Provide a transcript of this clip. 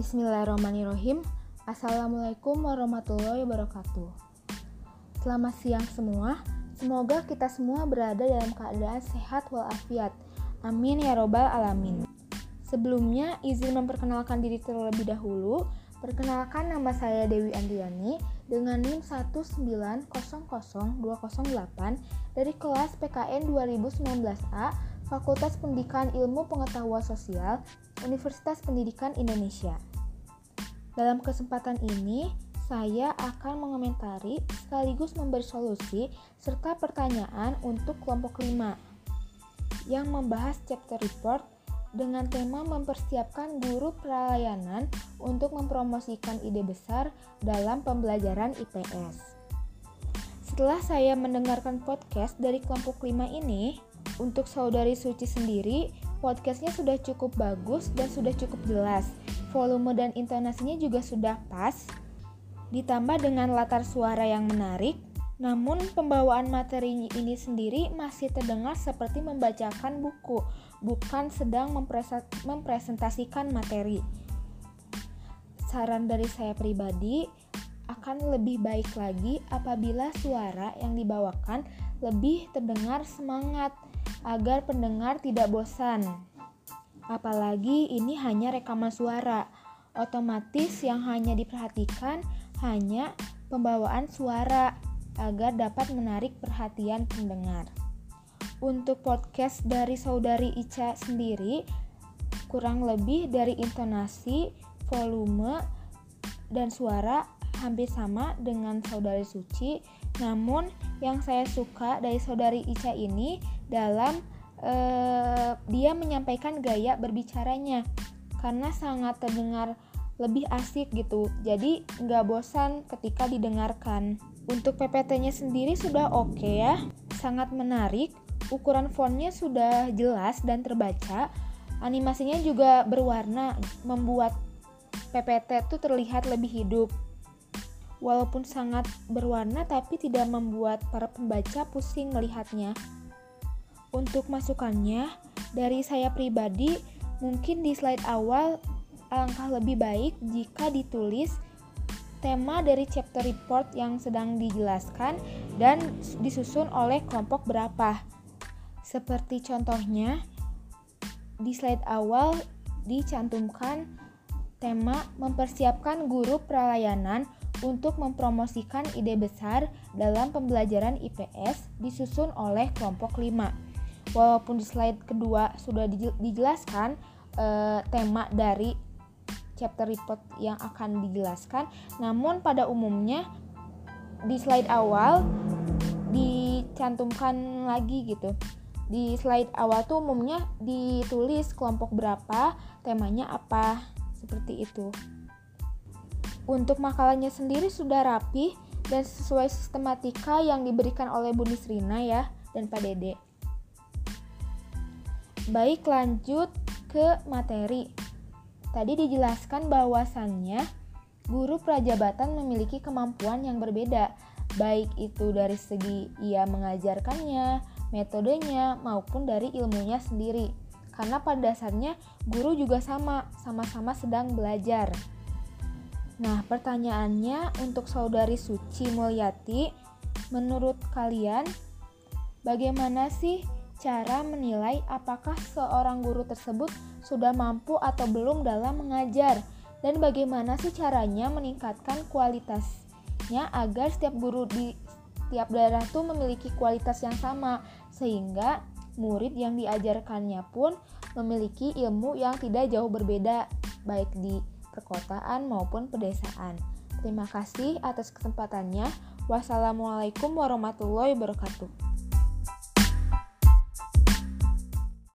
Bismillahirrahmanirrahim. Assalamualaikum warahmatullahi wabarakatuh. Selamat siang semua. Semoga kita semua berada dalam keadaan sehat walafiat. Amin ya robbal alamin. Sebelumnya, izin memperkenalkan diri terlebih dahulu. Perkenalkan nama saya Dewi Andriani dengan NIM 1900208 dari kelas PKN 2019A Fakultas Pendidikan Ilmu Pengetahuan Sosial Universitas Pendidikan Indonesia. Dalam kesempatan ini, saya akan mengomentari sekaligus memberi solusi serta pertanyaan untuk kelompok 5 yang membahas chapter report dengan tema mempersiapkan guru pelayanan untuk mempromosikan ide besar dalam pembelajaran IPS. Setelah saya mendengarkan podcast dari kelompok 5 ini, untuk saudari Suci sendiri, podcastnya sudah cukup bagus dan sudah cukup jelas. Volume dan intonasinya juga sudah pas, ditambah dengan latar suara yang menarik, namun pembawaan materi ini sendiri masih terdengar seperti membacakan buku, bukan sedang mempresentasikan materi. Saran dari saya pribadi akan lebih baik lagi apabila suara yang dibawakan lebih terdengar semangat agar pendengar tidak bosan. Apalagi ini hanya rekaman suara, otomatis yang hanya diperhatikan hanya pembawaan suara agar dapat menarik perhatian pendengar. Untuk podcast dari saudari Ica sendiri, kurang lebih dari intonasi, volume, dan suara hampir sama dengan saudari Suci. Namun yang saya suka dari saudari Ica ini dalam uh, dia menyampaikan gaya berbicaranya karena sangat terdengar lebih asik gitu. Jadi nggak bosan ketika didengarkan. Untuk PPT-nya sendiri sudah oke okay ya, sangat menarik. Ukuran fontnya sudah jelas dan terbaca. Animasinya juga berwarna, membuat PPT itu terlihat lebih hidup. Walaupun sangat berwarna tapi tidak membuat para pembaca pusing melihatnya. Untuk masukannya, dari saya pribadi, mungkin di slide awal alangkah lebih baik jika ditulis tema dari chapter report yang sedang dijelaskan dan disusun oleh kelompok berapa. Seperti contohnya, di slide awal dicantumkan tema mempersiapkan guru perlayanan untuk mempromosikan ide besar dalam pembelajaran IPS disusun oleh kelompok 5. Walaupun di slide kedua sudah dijelaskan eh, tema dari chapter report yang akan dijelaskan. Namun pada umumnya di slide awal dicantumkan lagi gitu. Di slide awal tuh umumnya ditulis kelompok berapa, temanya apa, seperti itu. Untuk makalahnya sendiri sudah rapi dan sesuai sistematika yang diberikan oleh Bu Nisrina ya dan Pak Dede. Baik lanjut ke materi. Tadi dijelaskan bahwasannya guru prajabatan memiliki kemampuan yang berbeda, baik itu dari segi ia mengajarkannya, metodenya, maupun dari ilmunya sendiri. Karena pada dasarnya guru juga sama, sama-sama sedang belajar. Nah, pertanyaannya untuk saudari Suci Mulyati, menurut kalian bagaimana sih cara menilai apakah seorang guru tersebut sudah mampu atau belum dalam mengajar dan bagaimana sih caranya meningkatkan kualitasnya agar setiap guru di setiap daerah tuh memiliki kualitas yang sama sehingga murid yang diajarkannya pun memiliki ilmu yang tidak jauh berbeda baik di perkotaan maupun pedesaan. Terima kasih atas kesempatannya. Wassalamualaikum warahmatullahi wabarakatuh.